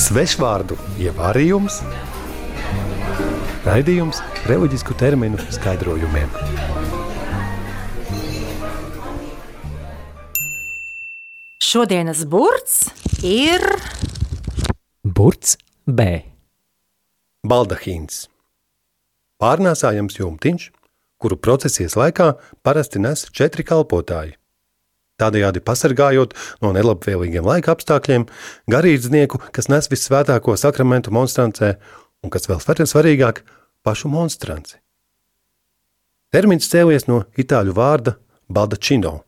Svešvārdu ievārījums, raidījums reliģisku terminu skaidrojumiem. Šodienas burts ir Burts B. Baldahīns. Pārnēsājams jumtiņš, kuru procesijas laikā parasti nes četri kalpotāji. Tādējādi pasargājot no nelabvēlīgiem laika apstākļiem garīdznieku, kas nes visvētāko sakramentu monstrancē un, kas vēl svarīgāk, pašu monstranci. Termins cēlies no itāļu vārda baldacino,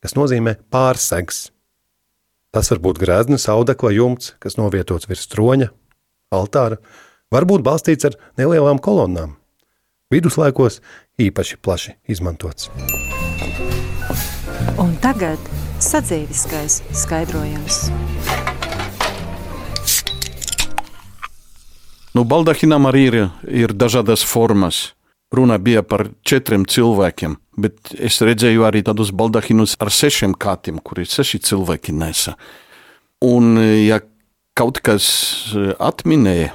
kas nozīmē pārsegs. Tas var būt grēznis, audekla jumts, kas novietots virs troņa, altāra, varbūt balstīts ar nelielām kolonnām. Viduslaikos īpaši plaši izmantots. Un tagad sadzīviskais skaidrojums. Nu, baldahinam arī ir, ir dažādas formas. Runa bija par četriem cilvēkiem, bet es redzēju arī tādus baldahinus ar sešiem kātiem, kuri seši cilvēki nesa. Un, ja kaut kas eh, atminēja,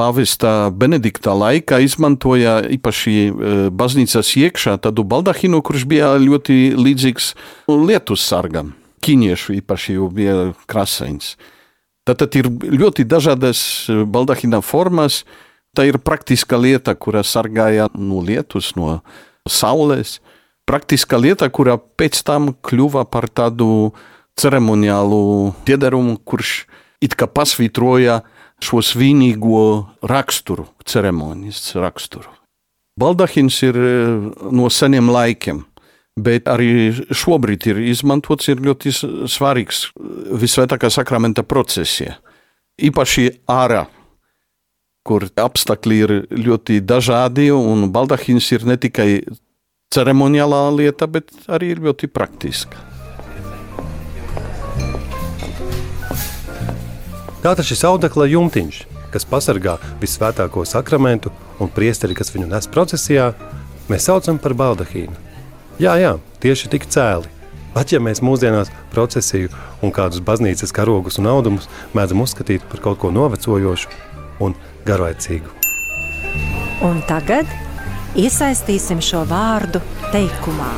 pāvesta Benedikta laikā izmantoja īpaši eh, baznīcas iekšā tādu baldahinu, kurš bija ļoti līdzīgs lietus sargam. Ķīniešu īpaši jau bija krasains. Tātad ir ļoti dažādas eh, baldahina formas. Tā ir praktiska lieta, kura sargāja no lietus, no saules. Praktiska lieta, kura pēc tam kļuva par tādu ceremoniālu piederumu, kurš it kā pasvītroja šo svinīgo raksturu, ceremonijas raksturu. Baldahins ir eh, no seniem laikiem, bet arī šobrīd ir izmantots, ir ļoti svarīgs visvētākā sakramenta procesija. Īpaši ārā, kur apstākļi ir ļoti dažādi, un baldahins ir ne tikai ceremoniālā lieta, bet arī ļoti praktiska. Tātad šis audekla jumtiņš, kas pasargā visvētāko sakramentu un priesteri, kas viņu nes procesijā, mēs saucam par baldahīnu. Jā, jā, tieši tik cēli. Pat ja mēs mūsdienās procesiju un kādus baznīcas karogus un audumus mēdzam uzskatīt par kaut ko novecojošu un garlaicīgu. Un tagad iesaistīsim šo vārdu teikumā.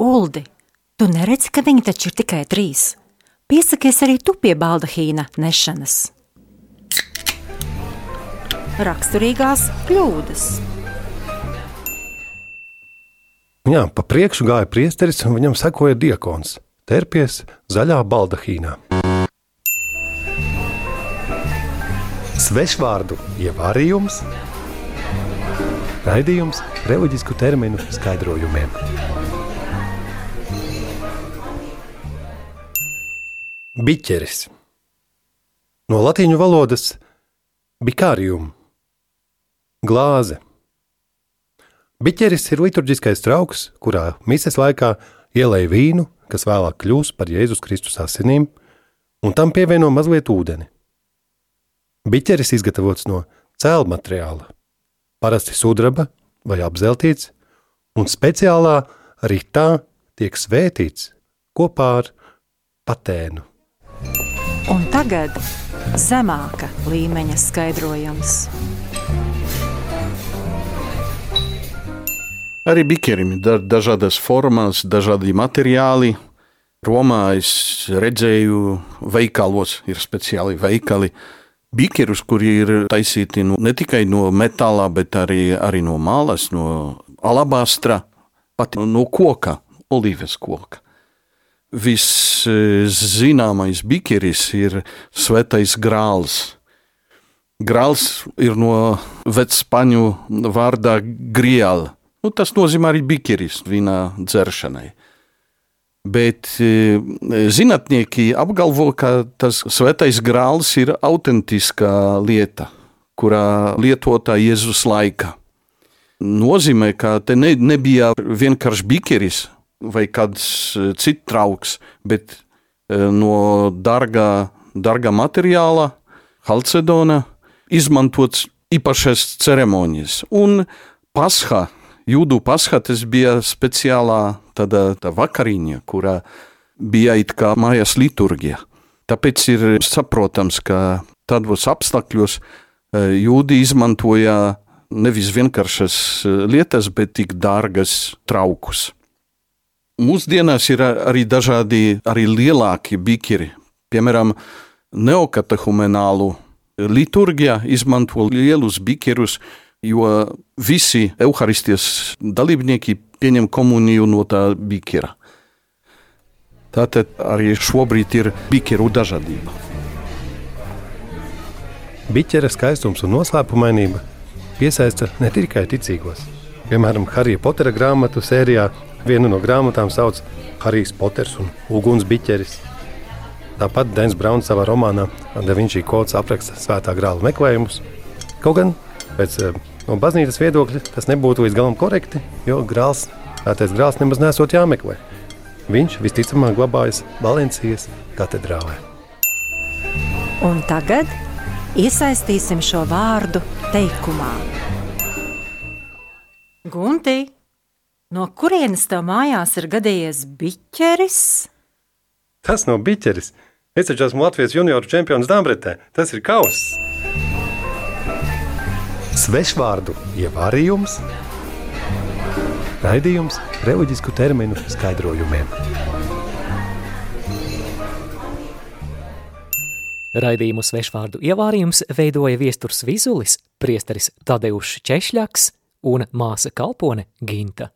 Uldi, tu neredzi, ka viņi taču ir tikai trīs. Piesakies arī tu pie baldahīna nešanas. Raksturīgās kļūdas. Jā, pa priekšu gāja priesteris un viņam sekoja diakons. Terpies zaļā baldahīnā. Svešvārdu ievārījums, raidījums reliģisku terminu skaidrojumiem. Biķeris no latīņu valodas bikārium, glāze. Biķeris ir liturģiskais trauks, kurā mises laikā ielēja vīnu, kas vēlāk kļūs par Jēzus Kristus asinīm, un tam pievieno mazliet ūdeni. Biķeris izgatavots no cēlā materiāla, parasti sudraba vai apzeltīts, un speciālā ritā tiek svētīts kopā ar patēnu. Un tagad zemāka līmeņa skaidrojums. Arī biķerim ir da dažādas formas, dažādi materiāli. Romā es redzēju, veikalos ir speciāli veikali. Bikerus, kuri ir taisīti no, ne tikai no metāla, bet arī, arī no mālas, no alabastra, pat no koka, olīves koka. Viszināmais bikeris ir svētais grāls. Grāls ir no vecpaņu vārdā griela. Nu, tas nozīmē arī bikeris vīnā dzeršanai. Bet e, zinātnieki apgalvo, ka tas svētais grāls ir autentiska lieta, kurā lietotā Jēzus laika. Nozīmē, ka te ne, nebija vienkārši bikeris vai kāds e, cits trauks, bet e, no dārgā, dārgā materiāla, halcedona, izmantots īpašas ceremonijas. Un pasha Jūdu pascha tas bija speciālā tāda tā vakariņa, kurā bija it kā mājas liturģija. Tāpēc ir saprotams, ka tādos apstākļos eh, jūdi izmantoja nevis vienkāršas eh, lietas, bet tik dārgas traukus. Mūsdienās ir arī dažādi, arī lielāki bikeri. Piemēram, neokatehumenālu liturģijā izmanto lielus bikerus, jo visi evaharistijas dalībnieki pieņem komuniju no tā bikera. Tātad arī šobrīd ir bikeru dažādība. Biķera skaistums un noslēpumainība piesaista ne tikai ticīgos. Piemēram, Harija Potera grāmatu sērijā vienu no grāmatām sauc Harijs Poters un Uguns biķeris. Tāpat Dens Brauns savā romānā Da Vinčī kods apraksta svētā grāla meklējumus. Kaut gan pēc eh, no baznīcas viedokļa tas nebūtu līdz galam korekti, jo grāls, tātais grāls nemaz nesot jāmeklē. Viņš visticamāk glabājas Valencijas katedrālē. Un tagad iesaistīsim šo vārdu teikumā. Gunti, no kurienes tev mājās ir gadījies biķeris? Tas nav biķeris. Es taču esmu Latvijas junioru čempions Dāmbretē. Tas ir kauss. Svešvārdu ievārījums, raidījums reliģisku terminu skaidrojumiem. Raidījumu svešvārdu ievārījums veidoja viesturs Vizulis, priesteris Tadeušs Češļaks un māsa kalpone Ginta.